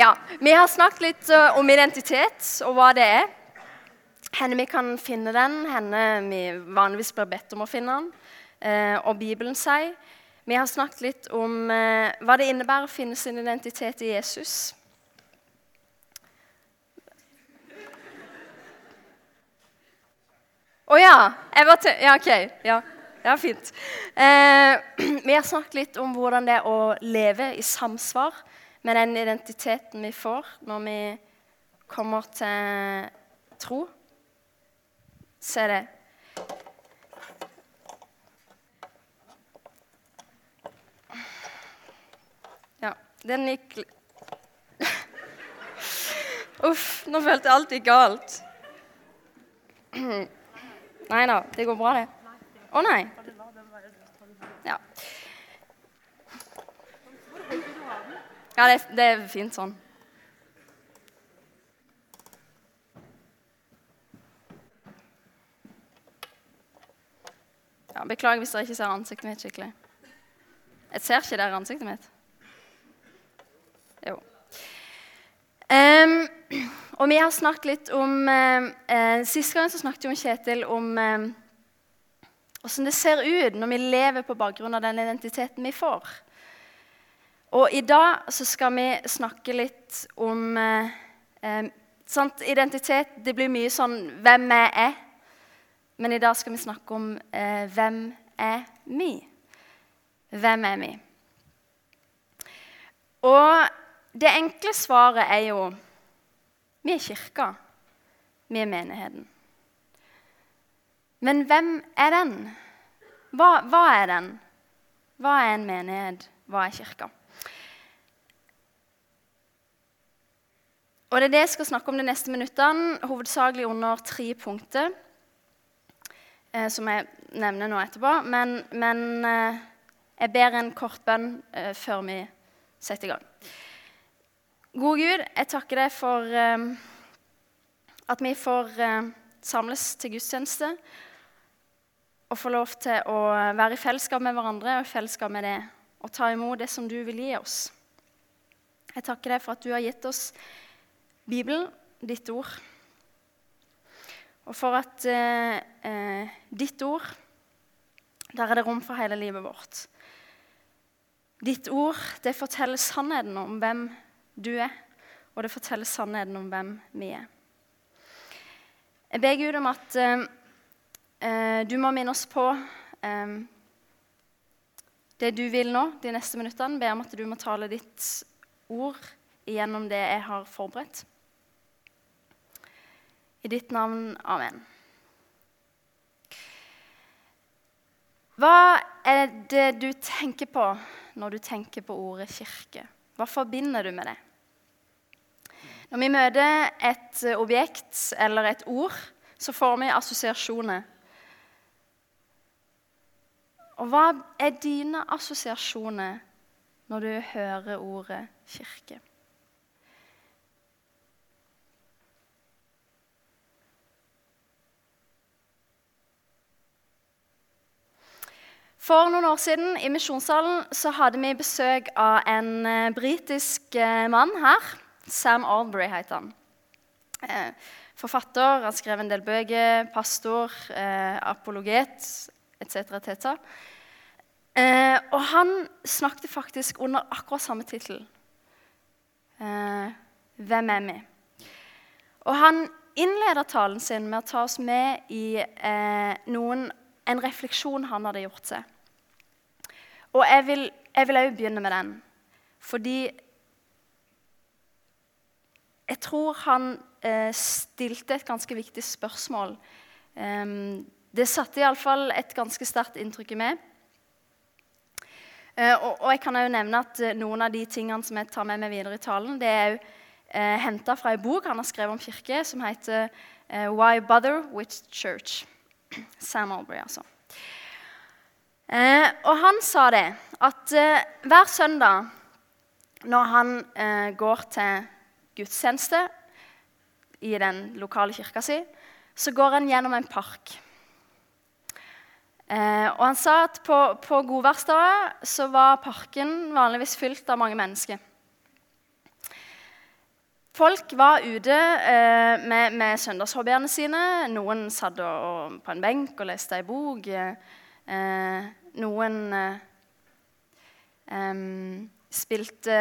Ja, Vi har snakket litt uh, om identitet og hva det er. Henne vi kan finne den, henne vi vanligvis blir bedt om å finne den, uh, og Bibelen sier. Vi har snakket litt om uh, hva det innebærer å finne sin identitet i Jesus. Å oh, ja! Jeg var til, ja, OK. Ja. Ja, fint. Eh, vi har snakket litt om hvordan det er å leve i samsvar med den identiteten vi får når vi kommer til tro. Se det. Ja, den gikk Uff, nå følte jeg alt gikk galt. Nei da, det går bra, det. Å nei. Ja. Ja, det, det er fint sånn. Ja, beklager hvis dere ikke ser ansiktet mitt skikkelig. Jeg ser ikke dere ansiktet mitt. Jo. Um, og vi har snakket litt om uh, uh, Sist gang så snakket om Kjetil om uh, hvordan det ser ut når vi lever på bakgrunn av den identiteten vi får. Og i dag så skal vi snakke litt om eh, eh sant, identitet. Det blir mye sånn 'Hvem er jeg?' Men i dag skal vi snakke om eh, 'Hvem er vi?' Hvem er vi? Og det enkle svaret er jo vi er kirka. Vi er menigheten. Men hvem er den? Hva, hva er den? Hva er en menighet? Hva er kirka? Og Det er det jeg skal snakke om de neste minuttene, hovedsakelig under tre punkter. Eh, som jeg nevner nå etterpå. Men, men eh, jeg ber en kort bønn eh, før vi setter i gang. Gode Gud, jeg takker deg for eh, at vi får eh, samles til gudstjeneste. Og få lov til å være i fellesskap med hverandre og i fellesskap med det. Og ta imot det som du vil gi oss. Jeg takker deg for at du har gitt oss Bibelen, ditt ord. Og for at eh, eh, ditt ord Der er det rom for hele livet vårt. Ditt ord det forteller sannheten om hvem du er, og det forteller sannheten om hvem vi er. Jeg ber Gud om at eh, eh du må minne oss på eh, det du vil nå de neste minuttene. Jeg ber om at du må tale ditt ord gjennom det jeg har forberedt. I ditt navn. Amen. Hva er det du tenker på når du tenker på ordet kirke? Hva forbinder du med det? Når vi møter et objekt eller et ord, så får vi assosiasjoner. Og hva er dine assosiasjoner når du hører ordet kirke? For noen år siden i Misjonssalen så hadde vi besøk av en uh, britisk uh, mann her. Sam Albury het han. Uh, forfatter, han skrev en del bøker, pastor, apologet etc. etc. og han snakket faktisk under akkurat samme tittel. 'Hvem er vi?' Og han innleder talen sin med å ta oss med i noen, en refleksjon han hadde gjort seg. Og jeg vil òg begynne med den. Fordi jeg tror han eh, stilte et ganske viktig spørsmål. Um, det satte iallfall et ganske sterkt inntrykk i meg. Uh, og, og, jeg kan også nevne at uh, noen av de tingene som jeg tar med meg videre i talen, det er òg uh, henta fra ei bok han har skrevet om kirke, som heter uh, 'Why Bother with Church'. Sam Albury, altså. Eh, og han sa det at eh, hver søndag når han eh, går til gudstjeneste i den lokale kirka si, så går han gjennom en park. Eh, og han sa at på, på godværsdager så var parken vanligvis fylt av mange mennesker. Folk var ute eh, med, med søndagshobbyene sine. Noen satt og, på en benk og leste ei bok. Eh, noen eh, spilte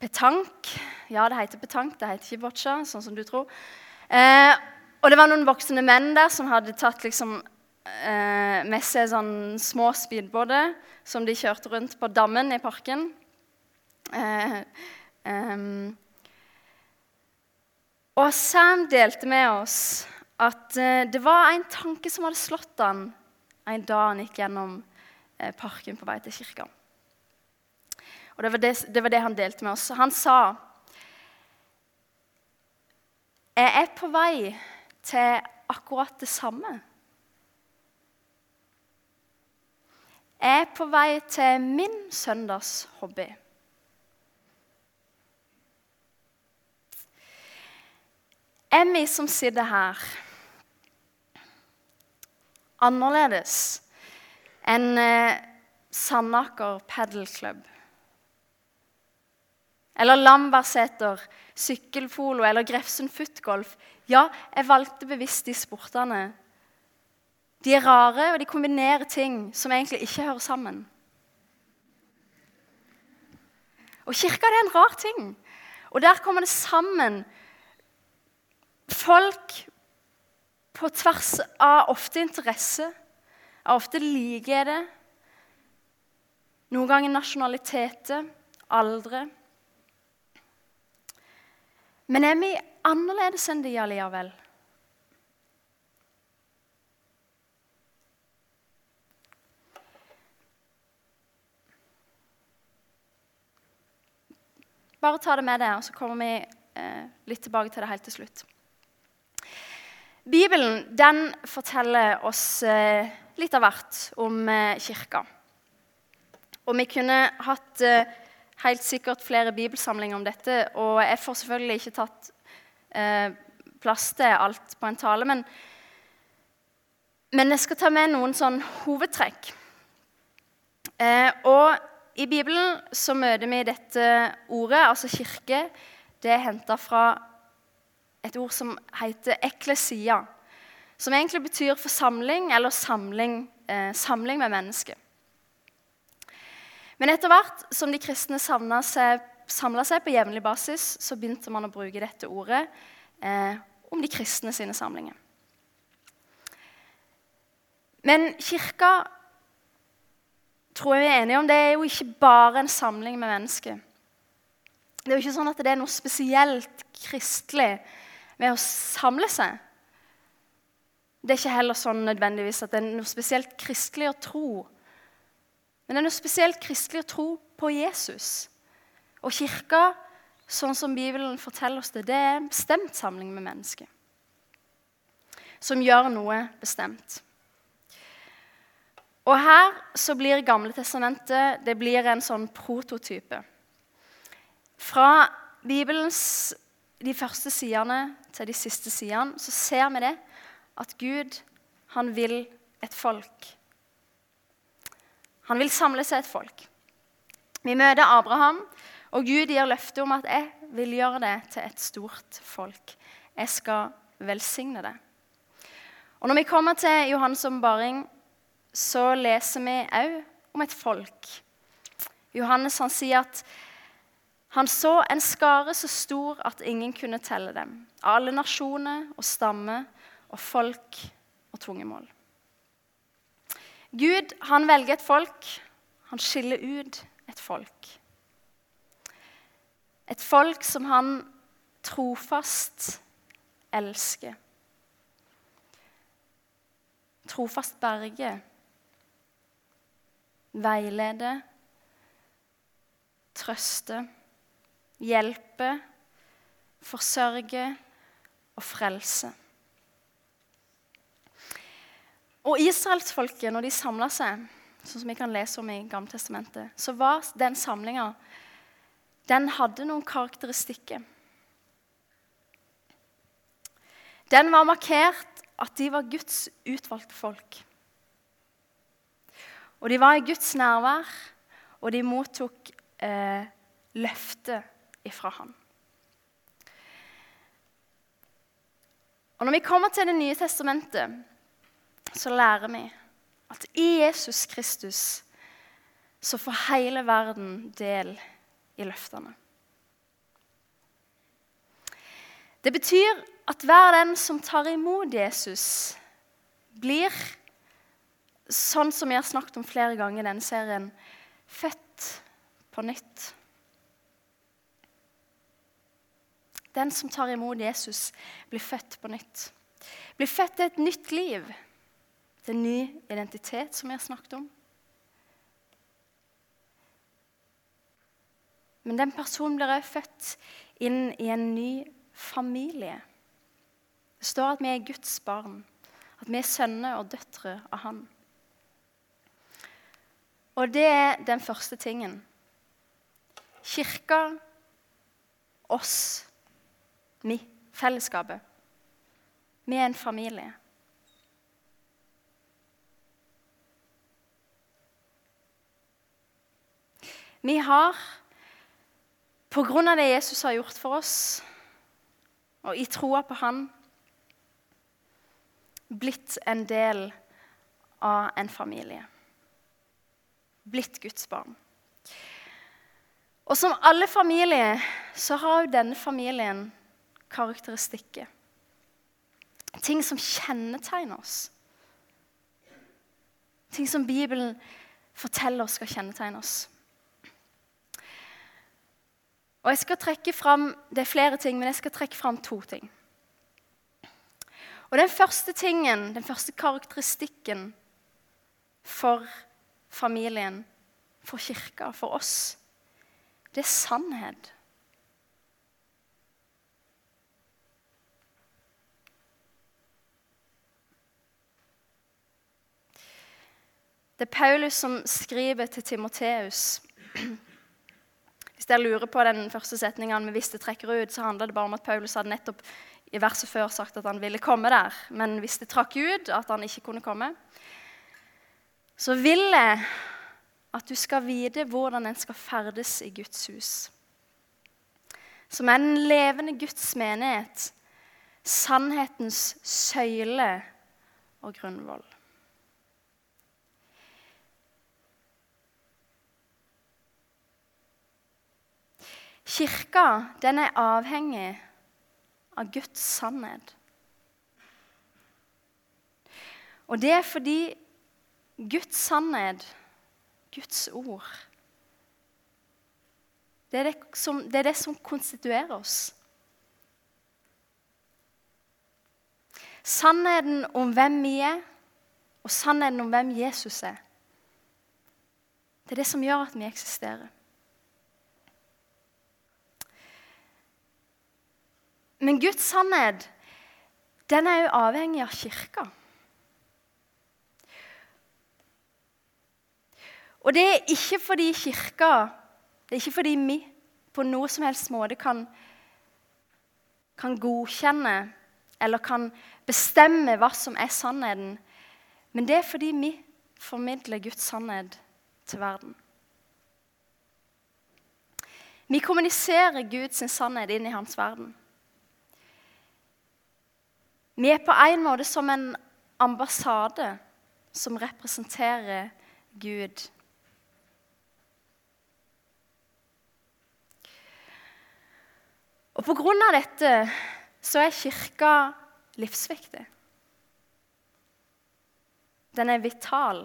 petank. Ja, det heter petank, det heter ikke boccia, sånn som du tror. Eh, og det var noen voksne menn der som hadde tatt liksom, eh, med seg sånn små speedbåter som de kjørte rundt på dammen i parken. Eh, um, og Sam delte med oss at uh, det var en tanke som hadde slått han en dag han gikk gjennom uh, parken på vei til kirka. Og det var det, det var det, han delte med oss. Han sa Jeg er på vei til akkurat det samme. Jeg er på vei til min søndagshobby. Emmy som sitter her, annerledes enn eh, Sandaker padelklubb. Eller Lambertseter sykkelpolo eller Grefsund footgolf. Ja, jeg valgte bevisst de sportene. De er rare, og de kombinerer ting som egentlig ikke hører sammen. Og kirka det er en rar ting. Og der kommer det sammen folk på tvers av ofte interesse, av ofte likheter, noen ganger nasjonaliteter, aldre. Men er vi annerledes enn de allikevel? Bare ta det med deg, og så kommer vi eh, litt tilbake til det helt til slutt. Bibelen den forteller oss eh, litt av hvert om eh, kirka. Og vi kunne hatt eh, helt sikkert flere bibelsamlinger om dette. Og jeg får selvfølgelig ikke tatt plass til alt på en tale. Men, men jeg skal ta med noen sånn hovedtrekk. Og i Bibelen så møter vi dette ordet, altså kirke. Det er henta fra et ord som heter eklesia. Som egentlig betyr forsamling eller samling, eh, samling med mennesker. Men etter hvert som de kristne samla seg, seg, på jevnlig basis, så begynte man å bruke dette ordet eh, om de kristne sine samlinger. Men kirka tror jeg vi er enige om, det er jo ikke bare en samling med mennesker. Det er jo ikke sånn at det er noe spesielt kristelig med å samle seg. Det er ikke heller sånn nødvendigvis at det er noe spesielt kristelig å tro. Men det er noe spesielt kristelig å tro på Jesus. Og kirka, sånn som Bibelen forteller oss det, det er en bestemt samling med mennesker. Som gjør noe bestemt. Og her så blir Gamle testamentet det blir en sånn prototype. Fra Bibelens de første sidene til de siste sidene, så ser vi det at Gud, han vil et folk. Han vil samle seg et folk. Vi møter Abraham, og Gud gir løfte om at 'jeg vil gjøre det til et stort folk'. Jeg skal velsigne det. Og Når vi kommer til Johans ombaring, så leser vi òg om et folk. Johannes han sier at han så en skare så stor at ingen kunne telle dem. Alle nasjoner og stammer og folk og tungemål. Gud han velger et folk. Han skiller ut et folk. Et folk som han trofast elsker. Trofast berger. Veileder. Trøster hjelpe, forsørge og frelse. Og israelsfolket, når de samla seg, sånn som vi kan lese om i Gammeltestamentet, så var den samlinga Den hadde noen karakteristikker. Den var markert at de var Guds utvalgte folk. Og de var i Guds nærvær, og de mottok eh, løftet ifra ham. Og Når vi kommer til Det nye testamentet, så lærer vi at i Jesus Kristus så får hele verden del i løftene. Det betyr at hver den som tar imot Jesus, blir, sånn som vi har snakket om flere ganger i denne serien, født på nytt. Den som tar imot Jesus, blir født på nytt. Blir født til et nytt liv, til en ny identitet, som vi har snakket om. Men den personen blir også født inn i en ny familie. Det står at vi er Guds barn, at vi er sønner og døtre av Han. Og det er den første tingen. Kirka, oss, vi, fellesskapet. Vi er en familie. Vi har, på grunn av det Jesus har gjort for oss, og i troa på Han, blitt en del av en familie. Blitt Guds barn. Og som alle familier så har jo denne familien karakteristikker. Ting som kjennetegner oss. Ting som Bibelen forteller oss skal kjennetegne oss. Og jeg skal trekke fram, Det er flere ting, men jeg skal trekke fram to ting. Og Den første tingen, den første karakteristikken for familien, for kirka, for oss, det er sannhet. Det er Paulus som skriver til Timoteus. Hvis dere lurer på den første setningen 'hvis det trekker ut', så handler det bare om at Paulus hadde nettopp i verset før sagt at han ville komme der. Men hvis det trakk ut at han ikke kunne komme, så vil jeg at du skal vite hvordan en skal ferdes i Guds hus. Som er den levende Guds menighet, sannhetens søyle og grunnvoll. Kirka den er avhengig av Guds sannhet. Og det er fordi Guds sannhet, Guds ord det er det, som, det er det som konstituerer oss. Sannheten om hvem vi er, og sannheten om hvem Jesus er, det er det som gjør at vi eksisterer. Men Guds sannhet den er jo avhengig av kirka. Og det er ikke fordi kirka Det er ikke fordi vi på noe som helst måte kan, kan godkjenne eller kan bestemme hva som er sannheten. Men det er fordi vi formidler Guds sannhet til verden. Vi kommuniserer Guds sannhet inn i hans verden. Vi er på en måte som en ambassade som representerer Gud. Og på grunn av dette så er kirka livsviktig. Den er vital.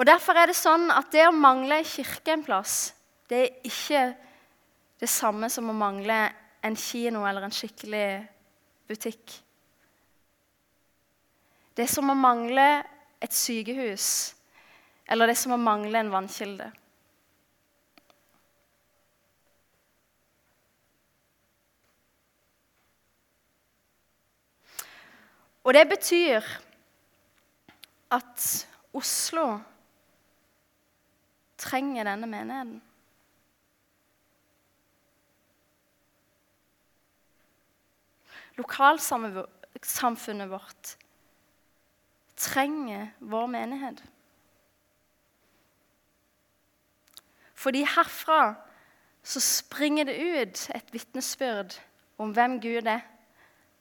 Og Derfor er det sånn at det å mangle ei kirke en plass, det er ikke det samme som å mangle en kino eller en skikkelig butikk. Det er som å mangle et sykehus, eller det er som å mangle en vannkilde. Og det betyr at Oslo trenger denne menigheten. Lokalsamfunnet vårt trenger vår menighet. Fordi herfra så springer det ut et vitnesbyrd om hvem Gud er,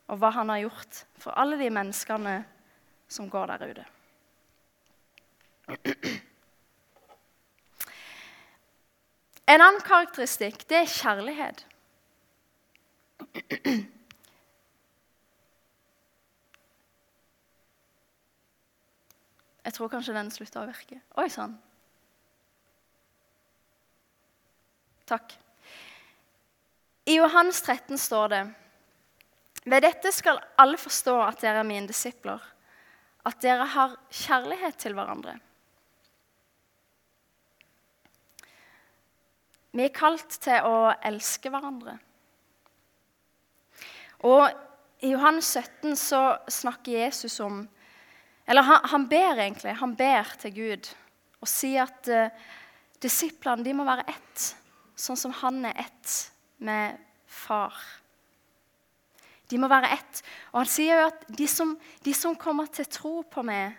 og hva han har gjort for alle de menneskene som går der ute. En annen karakteristikk det er kjærlighet. Jeg tror kanskje den slutta å virke. Oi sann. Takk. I Johannes 13 står det Ved dette skal alle forstå at dere er mine disipler, at dere har kjærlighet til hverandre. Vi er kalt til å elske hverandre. Og i Johannes 17 så snakker Jesus om Eller han, han ber egentlig han ber til Gud og sier at uh, disiplene de må være ett, sånn som han er ett med far. De må være ett. Og han sier jo at de som, de som kommer til tro på meg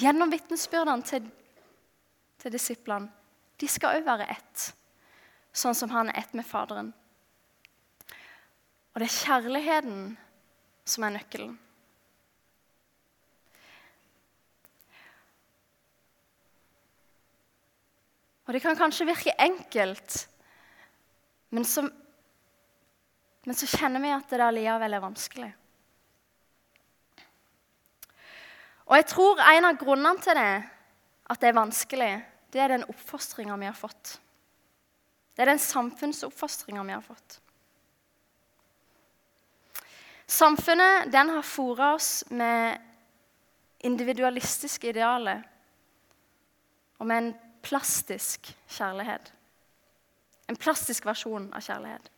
gjennom vitnesbyrdene til, til disiplene, de skal òg være ett sånn som han er ett med Faderen. Og det er kjærligheten som er nøkkelen. Og det kan kanskje virke enkelt, men så, men så kjenner vi at det allikevel er vanskelig. Og jeg tror en av grunnene til det, at det er vanskelig, det er den oppfostringa vi har fått. Det er den samfunnsoppfostringa vi har fått. Samfunnet den har fôra oss med individualistiske idealer og med en plastisk kjærlighet. En plastisk versjon av kjærlighet.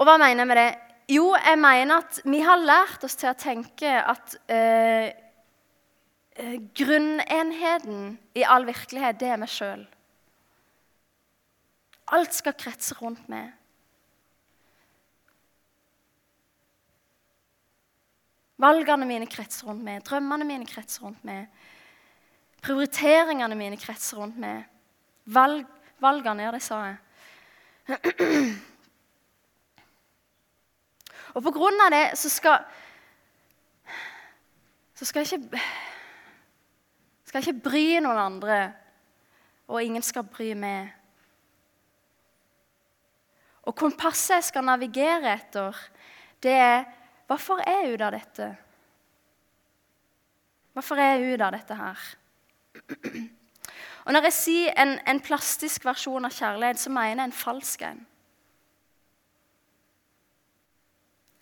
Og hva mener jeg med det? Jo, jeg mener at vi har lært oss til å tenke at eh, grunnenheten i all virkelighet, det er meg sjøl. Alt skal kretse rundt meg. Valgene mine kretser rundt meg, drømmene mine kretser rundt meg. Prioriteringene mine kretser rundt meg. Valg, valgene, ja, det sa jeg. Og på grunn av det så skal Så skal jeg ikke Skal jeg ikke bry noen andre, og ingen skal bry meg. Og kompasset jeg skal navigere etter, det er Hvorfor er jeg ute av dette? Hvorfor er jeg ute av dette her? Og Når jeg sier en, en plastisk versjon av kjærlighet, så mener jeg en falsk en.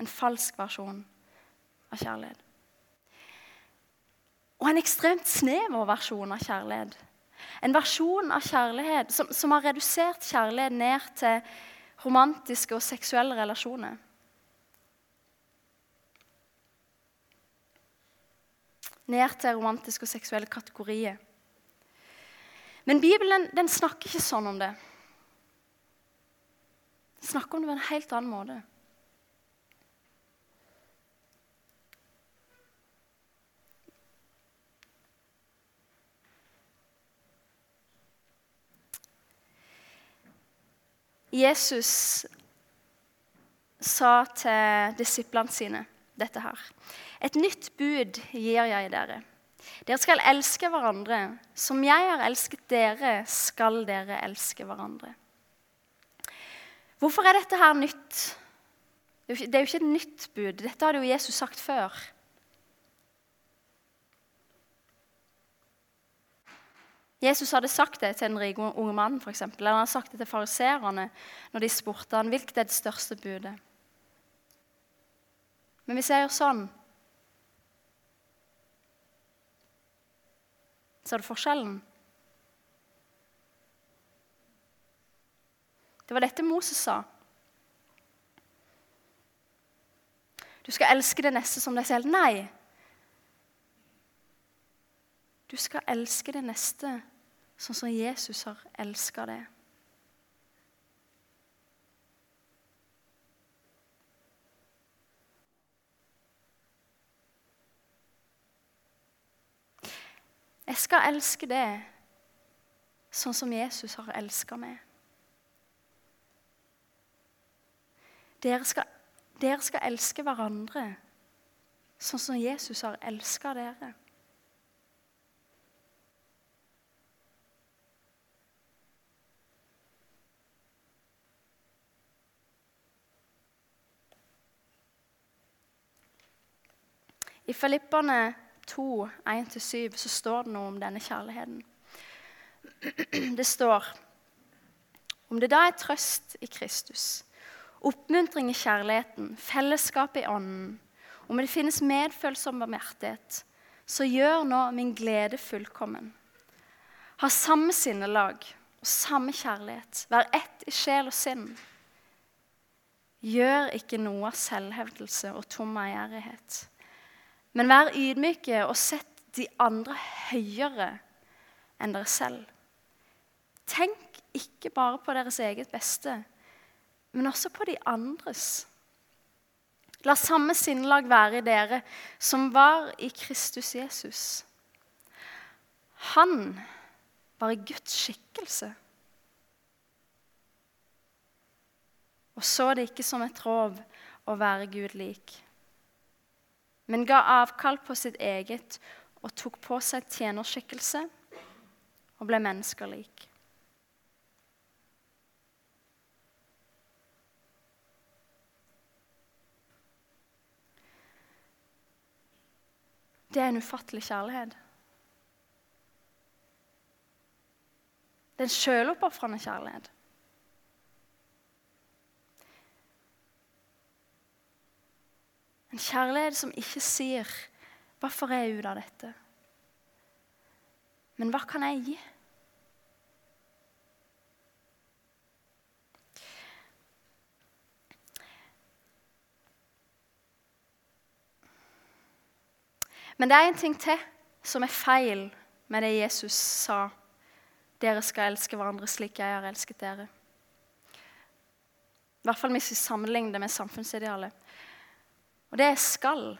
En falsk versjon av kjærlighet. Og en ekstremt snever versjon av kjærlighet. En versjon av kjærlighet som, som har redusert kjærlighet ned til romantiske og seksuelle relasjoner. Ned til romantiske og seksuelle kategorier. Men Bibelen den snakker ikke sånn om det. Den snakker om det på en helt annen måte. Jesus sa til disiplene sine dette her. Et nytt bud gir jeg dere. Dere skal elske hverandre. Som jeg har elsket dere, skal dere elske hverandre. Hvorfor er dette her nytt? Det er jo ikke et nytt bud. Dette hadde jo Jesus sagt før. Jesus hadde sagt det til den rike unge for eksempel, eller han hadde sagt det til fariseerne når de spurte han, hvilket er det største budet. Men vi ser jo sånn Ser du forskjellen? Det var dette Moses sa. Du skal elske det neste som deg selv. Nei. Du skal elske det neste sånn som Jesus har elska det. Jeg skal elske det sånn som Jesus har elska meg. Dere skal, dere skal elske hverandre sånn som Jesus har elska dere. I Filippene 2, 1-7, så står det noe om denne kjærligheten. Det står om det da er trøst i Kristus, oppmuntring i kjærligheten, fellesskap i ånden, om det finnes medfølsom barmhjertighet, så gjør nå min glede fullkommen. Ha samme sinnelag og samme kjærlighet, vær ett i sjel og sinn. Gjør ikke noe av selvhevdelse og tom ærgjerrighet men vær ydmyke og sett de andre høyere enn dere selv. Tenk ikke bare på deres eget beste, men også på de andres. La samme sinnelag være i dere som var i Kristus Jesus. Han var i Guds skikkelse. Og så det ikke som et rov å være Gud lik men ga avkall på sitt eget og tok på seg tjenerskikkelse og ble menneskelik. Det er en ufattelig kjærlighet. Det er en sjøloppofrende kjærlighet. En kjærlighet som ikke sier 'Hva får jeg ut av dette?' Men hva kan jeg gi? Men det er en ting til som er feil med det Jesus sa. Dere skal elske hverandre slik jeg har elsket dere. I hvert fall hvis vi sammenligner det med samfunnsidealet. Og det er skal.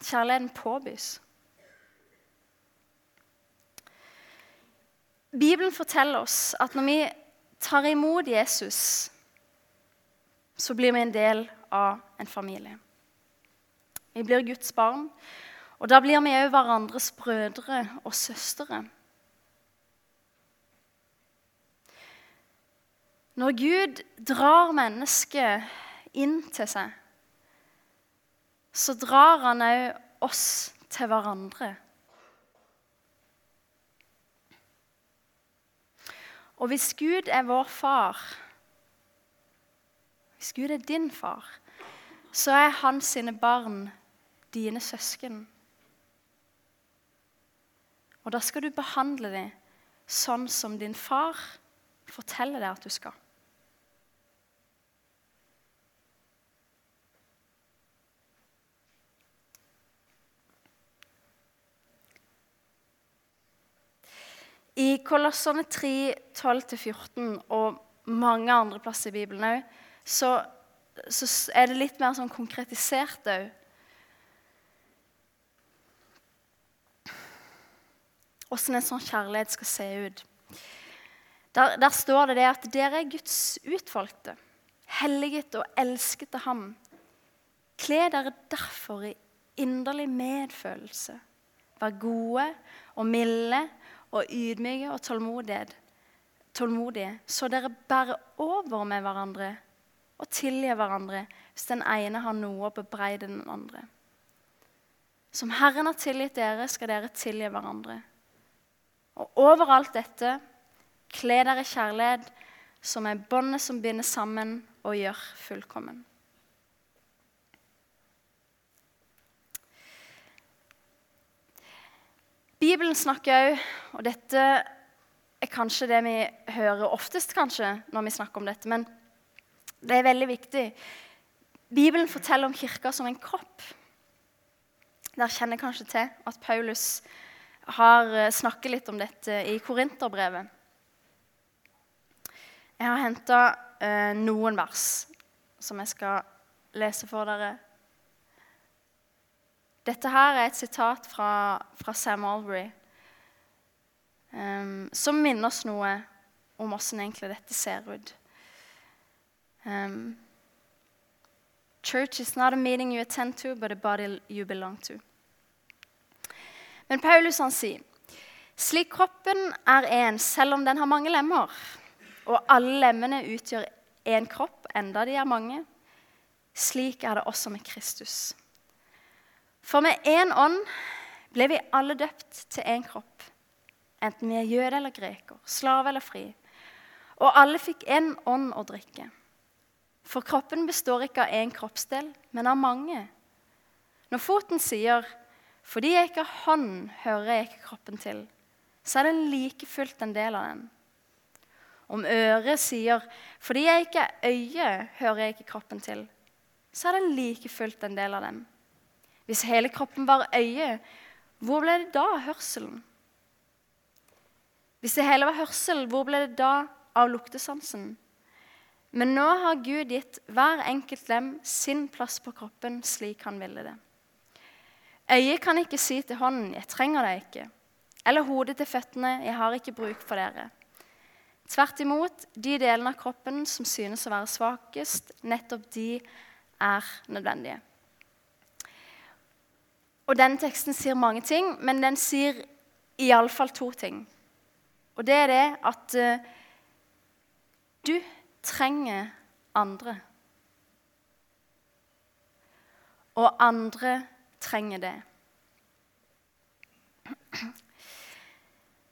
Kjærligheten påbys. Bibelen forteller oss at når vi tar imot Jesus, så blir vi en del av en familie. Vi blir Guds barn, og da blir vi òg hverandres brødre og søstre. Når Gud drar mennesket inn til seg, så drar han òg oss til hverandre. Og hvis Gud er vår far, hvis Gud er din far, så er hans sine barn dine søsken. Og da skal du behandle dem sånn som din far forteller deg at du skal. I Kolossene 3, 12-14 og mange andre plasser i Bibelen òg, så, så, er det litt mer sånn konkretisert òg. Åssen en sånn kjærlighet skal se ut. Der, der, står det det at dere er Guds utvalgte, helliget og elsket av Ham. Kle dere derfor i inderlig medfølelse. Vær gode og milde og ydmyke og tålmodige, så dere bærer over med hverandre og tilgir hverandre hvis den ene har noe å bebreide den andre. Som Herren har tilgitt dere, skal dere tilgi hverandre. Og overalt dette, kle dere kjærlighet, som er båndet som binder sammen og gjør fullkommen. Bibelen snakker òg, og dette er kanskje det vi hører oftest kanskje når vi snakker om dette, men det er veldig viktig. Bibelen forteller om kirka som en kropp. Dere kjenner kanskje til at Paulus har eh, snakket litt om dette i Korinterbrevet. Jeg har henta eh, noen vers som jeg skal lese for dere dette her er et sitat fra, fra Sam Albury um, som minner oss noe om åssen egentlig dette ser ut. Um, church is not a meeting you attend to, but a body you belong to. Men Paulus han sier slik kroppen er én, selv om den har mange lemmer, og alle lemmene utgjør én kropp, enda de er mange, slik er det også med Kristus. For med én ånd ble vi alle døpt til én kropp, enten vi er jøde eller greker, slave eller fri. Og alle fikk én ånd å drikke. For kroppen består ikke av én kroppsdel, men av mange. Når foten sier 'fordi jeg ikke har hånd, hører jeg ikke kroppen til', så er den like fullt en del av den. Om øret sier 'fordi jeg ikke er øye, hører jeg ikke kroppen til', så er den like fullt en del av den. Hvis hele kroppen var øye, hvor ble det da av hørselen? Hvis det hele var hørsel, hvor ble det da av luktesansen? Men nå har Gud gitt hver enkelt lem sin plass på kroppen slik han ville det. Øyet kan ikke si til hånden 'Jeg trenger deg ikke', eller hodet til føttene 'Jeg har ikke bruk for dere'. Tvert imot, de delene av kroppen som synes å være svakest, nettopp de er nødvendige. Og Denne teksten sier mange ting, men den sier iallfall to ting. Og det er det at uh, du trenger andre. Og andre trenger det.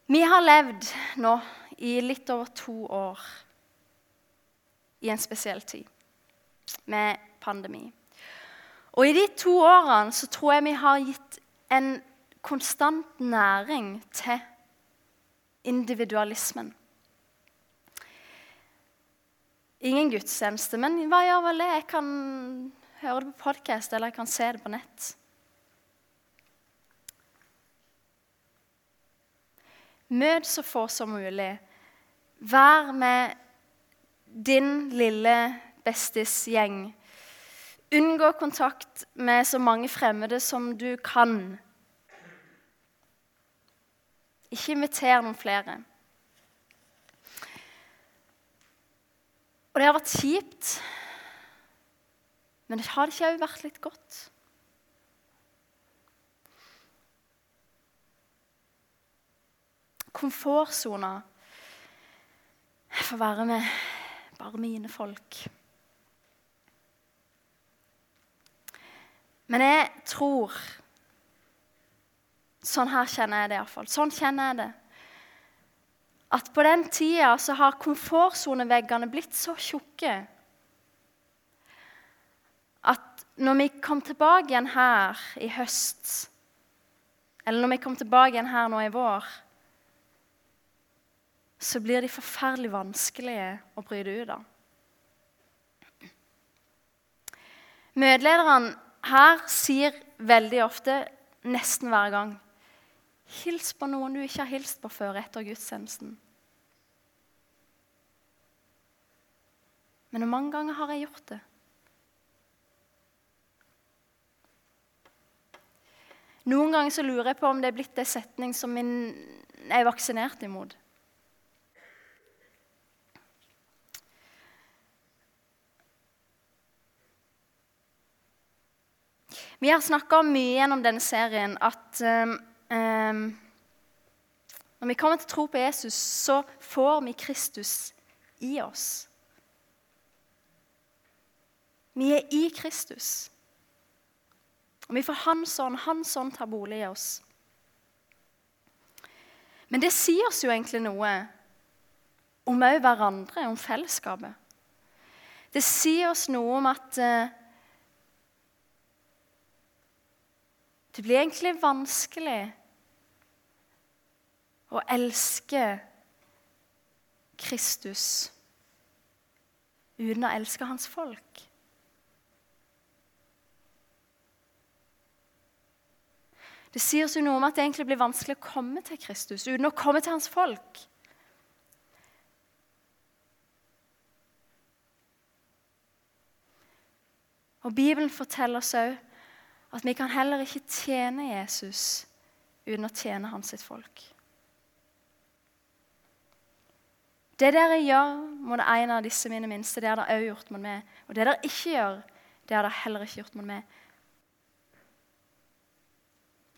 Vi har levd nå i litt over to år i en spesiell tid med pandemi. Og i de to årene så tror jeg vi har gitt en konstant næring til individualismen. Ingen gudstjeneste, men hva gjør vel det? Jeg kan høre det på podkast eller jeg kan se det på nett. Møt så få som mulig. Vær med din lille bestisgjeng. Unngå kontakt med så mange fremmede som du kan. Ikke inviter noen flere. Og det har vært kjipt, men det har det ikke òg vært litt godt? Komfortsona får være med bare mine folk. Men jeg tror Sånn her kjenner jeg det iallfall. Sånn kjenner jeg det. At på den tida så har komfortsoneveggene blitt så tjukke at når vi kom tilbake igjen her i høst, eller når vi kom tilbake igjen her nå i vår, så blir de forferdelig vanskelige å bryte ut av. Møtelederne her sier veldig ofte, nesten hver gang, hils på noen du ikke har hilst på før etter gudstjenesten. Men hvor mange ganger har jeg gjort det? Noen ganger så lurer jeg på om det er blitt en setning som jeg er vaksinert imot. Vi har snakka mye gjennom denne serien at um, um, når vi kommer til tro på Jesus, så får vi Kristus i oss. Vi er i Kristus. Og vi får Hans ånd. Hans ånd tar bolig i oss. Men det sier oss jo egentlig noe om òg hverandre, om fellesskapet. Det sier oss noe om at uh, Det blir egentlig vanskelig å elske Kristus uten å elske hans folk. Det sier oss jo noe om at det egentlig blir vanskelig å komme til Kristus uten å komme til hans folk. Og Bibelen forteller oss òg at vi kan heller ikke tjene Jesus uten å tjene hans sitt folk. Det dere gjør mot en av disse mine minste, det har dere òg gjort mot meg. Og det dere ikke gjør, det har dere heller ikke gjort mot meg.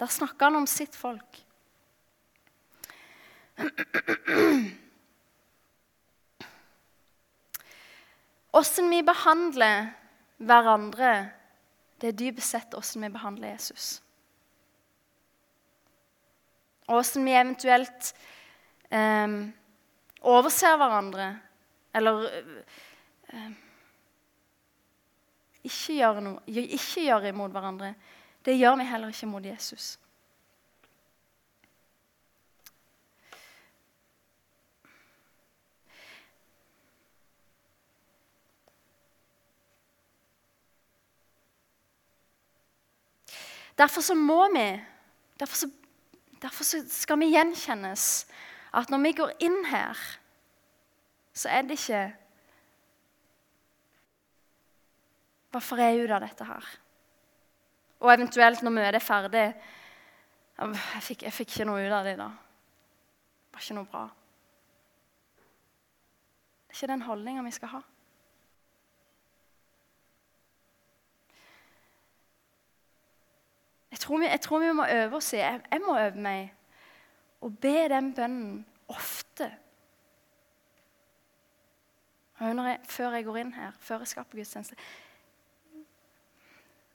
Der snakker han om sitt folk. Åssen vi behandler hverandre, det er dypest sett åssen vi behandler Jesus. Og åssen vi eventuelt eh, overser hverandre, eller eh, ikke, gjør noe, ikke gjør imot hverandre, det gjør vi heller ikke mot Jesus. Derfor så må vi Derfor, så, derfor så skal vi gjenkjennes at når vi går inn her, så er det ikke Hva får jeg ut av dette her? Og eventuelt når møtet er ferdig jeg fikk, jeg fikk ikke noe ut av det da. Det var ikke noe bra. Det er ikke den holdninga vi skal ha. Jeg tror, vi, jeg tror vi, må øve oss i jeg, jeg må øve meg å be den bønnen ofte. Jeg, før jeg går inn her, før jeg skal på gudstjeneste.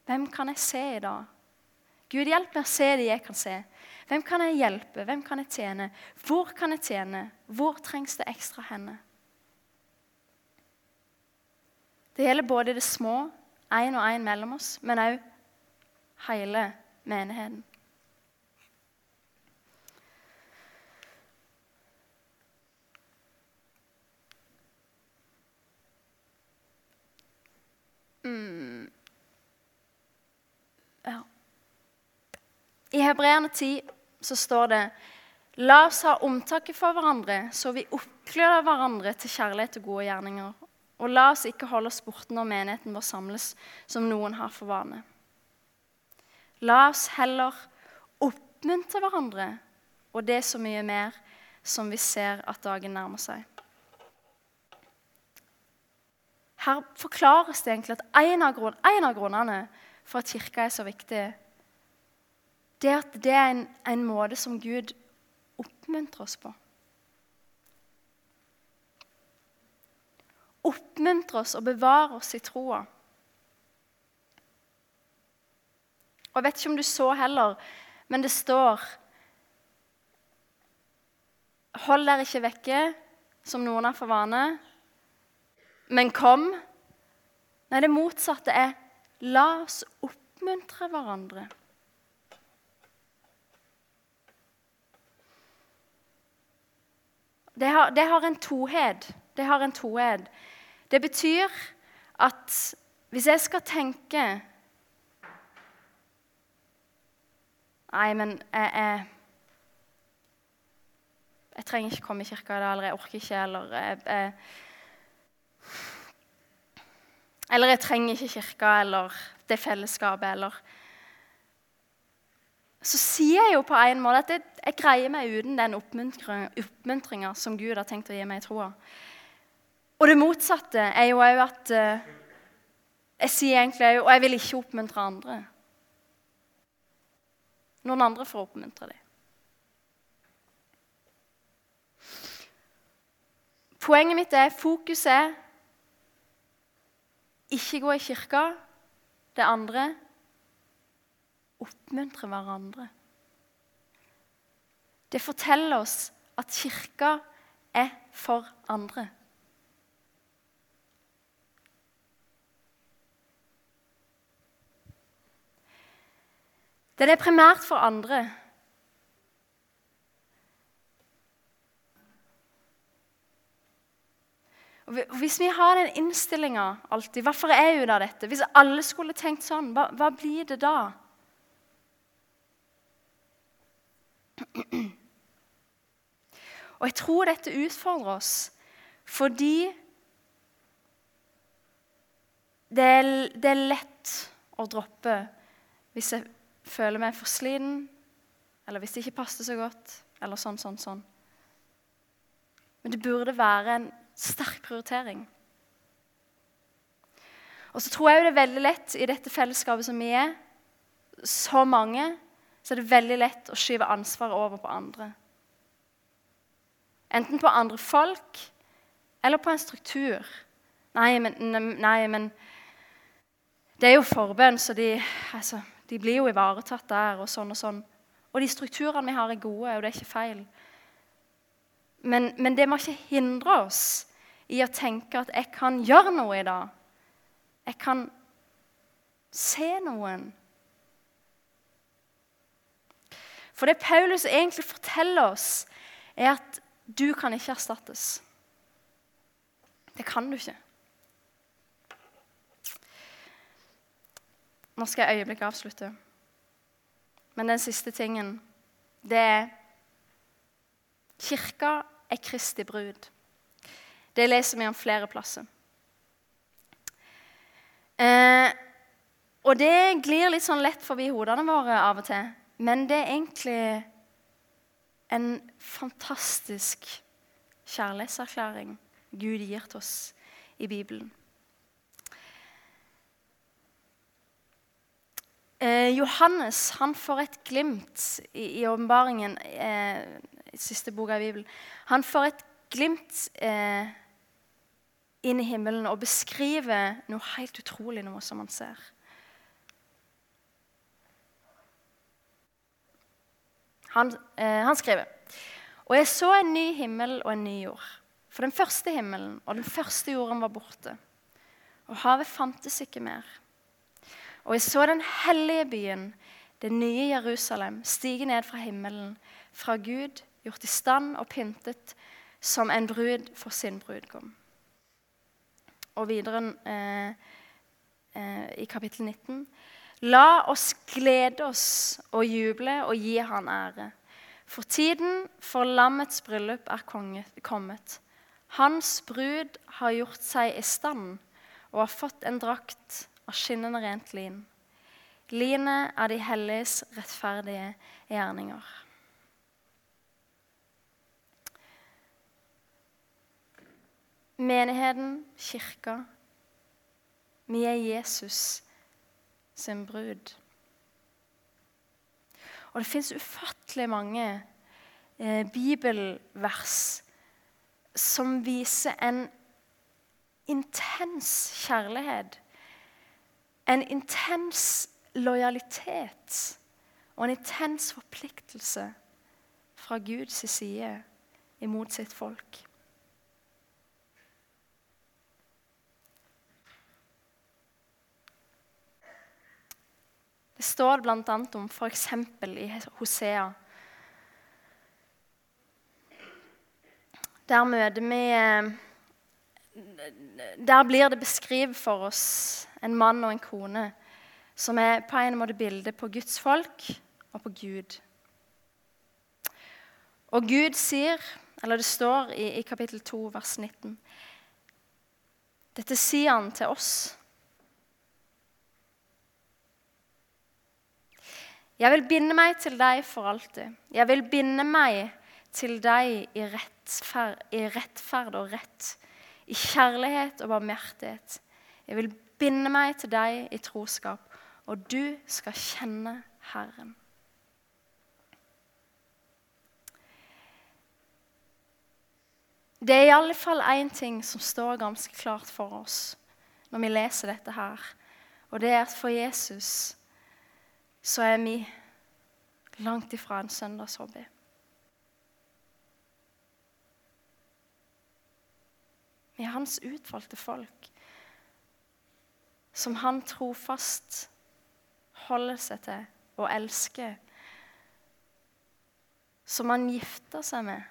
Hvem kan jeg se i dag? Gud, hjelp meg å se det jeg kan se. Hvem kan jeg hjelpe? Hvem kan jeg tjene? Hvor kan jeg tjene? Hvor trengs det ekstra hender? Det gjelder både det små, én og én mellom oss, men òg hele menigheten. Mm. Ja. I Hebreerne 10 så står det La oss ha omtanke for hverandre, så vi oppgløder hverandre til kjærlighet og gode gjerninger. Og la oss ikke holde oss borte når menigheten vår samles, som noen har for vane. La oss heller oppmuntre hverandre, og det er så mye mer som vi ser at dagen nærmer seg. Her forklares det egentlig at en av, grunn, en av grunnene for at kirka er så viktig, det er at det er en, en måte som Gud oppmuntrer oss på. Oppmuntre oss og bevare oss i troa. Og Jeg vet ikke om du så heller, men det står Hold dere ikke vekke, som noen har for vane, men kom. Nei, det motsatte er la oss oppmuntre hverandre. Det har, det har en tohed. Det har en tohed. Det betyr at hvis jeg skal tenke Nei, men jeg, jeg, jeg trenger ikke komme i kirka i dag, eller jeg orker ikke, eller jeg, jeg, Eller jeg trenger ikke kirka eller det fellesskapet, eller Så sier jeg jo på en måte at jeg, jeg greier meg uten den oppmuntringa som Gud har tenkt å gi meg i troa. Og det motsatte er jo òg at uh, jeg sier egentlig òg Og jeg vil ikke oppmuntre andre. Noen andre får oppmuntre dem. Poenget mitt er fokus er ikke gå i kirka. Det andre oppmuntre hverandre. Det forteller oss at kirka er for andre. Den er primært for andre. Og Hvis vi har den innstillinga alltid Hvorfor er ute av dette? Hvis alle skulle tenkt sånn, hva, hva blir det da? Og jeg tror dette utfordrer oss fordi det er, det er lett å droppe hvis jeg føler meg for sliten, eller hvis det ikke passer så godt, eller sånn, sånn, sånn. Men det burde være en sterk prioritering. Og så tror jeg jo det er veldig lett i dette fellesskapet som vi er, så mange, så er det veldig lett å skyve ansvaret over på andre. Enten på andre folk eller på en struktur. Nei, men, nei, men det er jo forbønn, så de, altså, de blir jo ivaretatt der. Og sånn og sånn. Og de strukturene vi har, er gode, og det er ikke feil. Men, men det må ikke hindre oss i å tenke at jeg kan gjøre noe i dag. Jeg kan se noen. For det Paulus egentlig forteller oss, er at du kan ikke erstattes. Det kan du ikke. Nå skal jeg øyeblikket avslutte. Men den siste tingen, det er Kirka er Kristi brud. Det leser vi om flere plasser. Eh, og det glir litt sånn lett forbi hodene våre av og til. Men det er egentlig en fantastisk kjærlighetserklæring Gud gir til oss i Bibelen. Eh, Johannes han får et glimt i åpenbaringen, eh, siste boka i Bibelen. Han får et glimt eh, inn i himmelen og beskriver noe helt utrolig, noe som han ser. Han, eh, han skriver Og jeg så en ny himmel og en ny jord. For den første himmelen og den første jorden var borte. Og havet fantes ikke mer. Og jeg så den hellige byen, det nye Jerusalem, stige ned fra himmelen, fra Gud, gjort i stand og pyntet som en brud for sin brudgom. Og videre eh, eh, i kapittel 19. La oss glede oss og juble og gi Han ære. For tiden for lammets bryllup er kommet. Hans brud har gjort seg i stand og har fått en drakt av skinnende rent lin. Linet er de helliges rettferdige gjerninger. Menigheten, kirka, vi er Jesus sin brud. Og det fins ufattelig mange eh, bibelvers som viser en intens kjærlighet en intens lojalitet og en intens forpliktelse fra Guds side imot sitt folk. Det står bl.a. om f.eks. i Hosea. Der møter vi eh, Der blir det beskrevet for oss en mann og en kone, som er på en måte bildet på Guds folk og på Gud. Og Gud sier, eller det står i, i kapittel 2, vers 19 Dette sier han til oss. Jeg vil binde meg til deg for alltid. Jeg vil binde meg til deg i rettferd, i rettferd og rett, i kjærlighet og barmhjertighet. Jeg vil binde meg til deg i troskap, og du skal kjenne Herren. Det er i alle fall én ting som står ganske klart for oss når vi leser dette her. Og det er at for Jesus så er vi langt ifra en søndagshobby. Vi er hans utvalgte folk som han trofast holder seg til og elsker. Som han gifter seg med.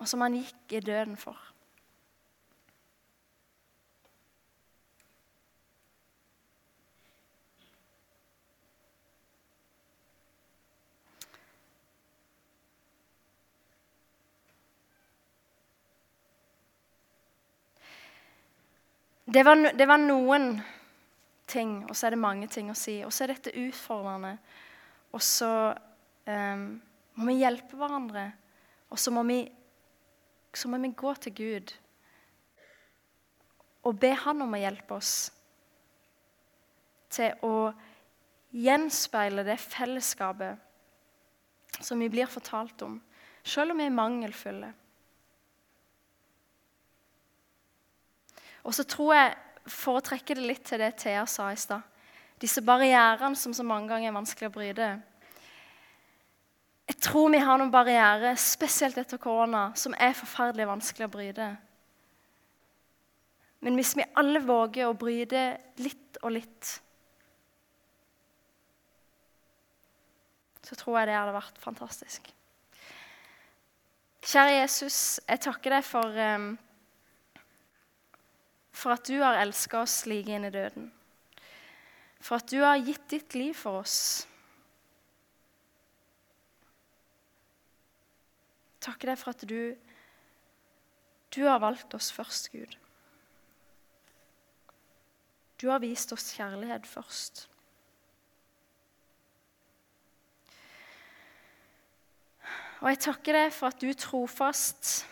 Og som han gikk i døden for. Det var, det var, noen ting, og så er det mange ting å si. Og så er dette utfordrende. Og så um, må vi hjelpe hverandre. Og så må vi, så må vi gå til Gud og be Han om å hjelpe oss til å gjenspeile det fellesskapet som vi blir fortalt om, selv om vi er mangelfulle. Og så tror jeg, for å trekke det litt til det Thea sa i stad Disse barrierene som så mange ganger er vanskelig å bryte. Jeg tror vi har noen barrierer, spesielt etter korona, som er forferdelig vanskelig å bryte. Men hvis vi alle våger å bryte litt og litt, så tror jeg det hadde vært fantastisk. Kjære Jesus, jeg takker deg for, um, for at du har elska oss like inn i døden. For at du har gitt ditt liv for oss. Takke deg for at du, du har valgt oss først, Gud. Du har vist oss kjærlighet først. Og jeg takker deg for at du trofast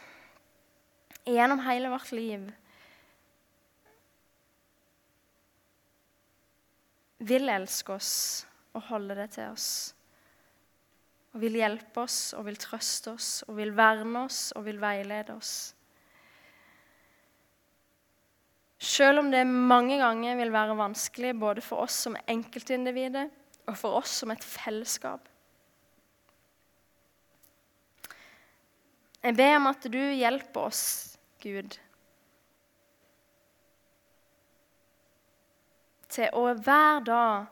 gjennom hele vårt liv vil elske oss og holde det til oss. Og vil hjelpe oss og vil trøste oss og vil verne oss og vil veilede oss. Selv om det mange ganger vil være vanskelig både for oss som enkeltindivider og for oss som et fellesskap. Jeg ber om at du hjelper oss, Gud, til å hver dag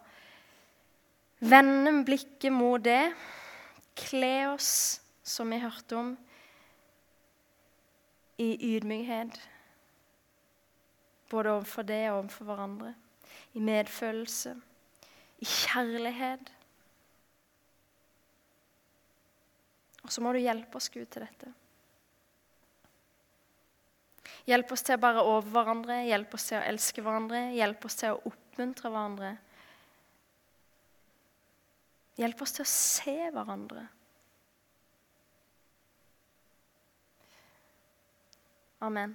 vende blikket mot det, kle oss, som vi hørte om, i ydmykhet. Både overfor det og overfor hverandre. I medfølelse, i kjærlighet. Og så må du hjelpe oss, Gud, til dette. Hjelp oss til å bare over hverandre, hjelp oss til å elske hverandre, hjelp oss til å oppmuntre hverandre. Hjelp oss til å se hverandre. Amen.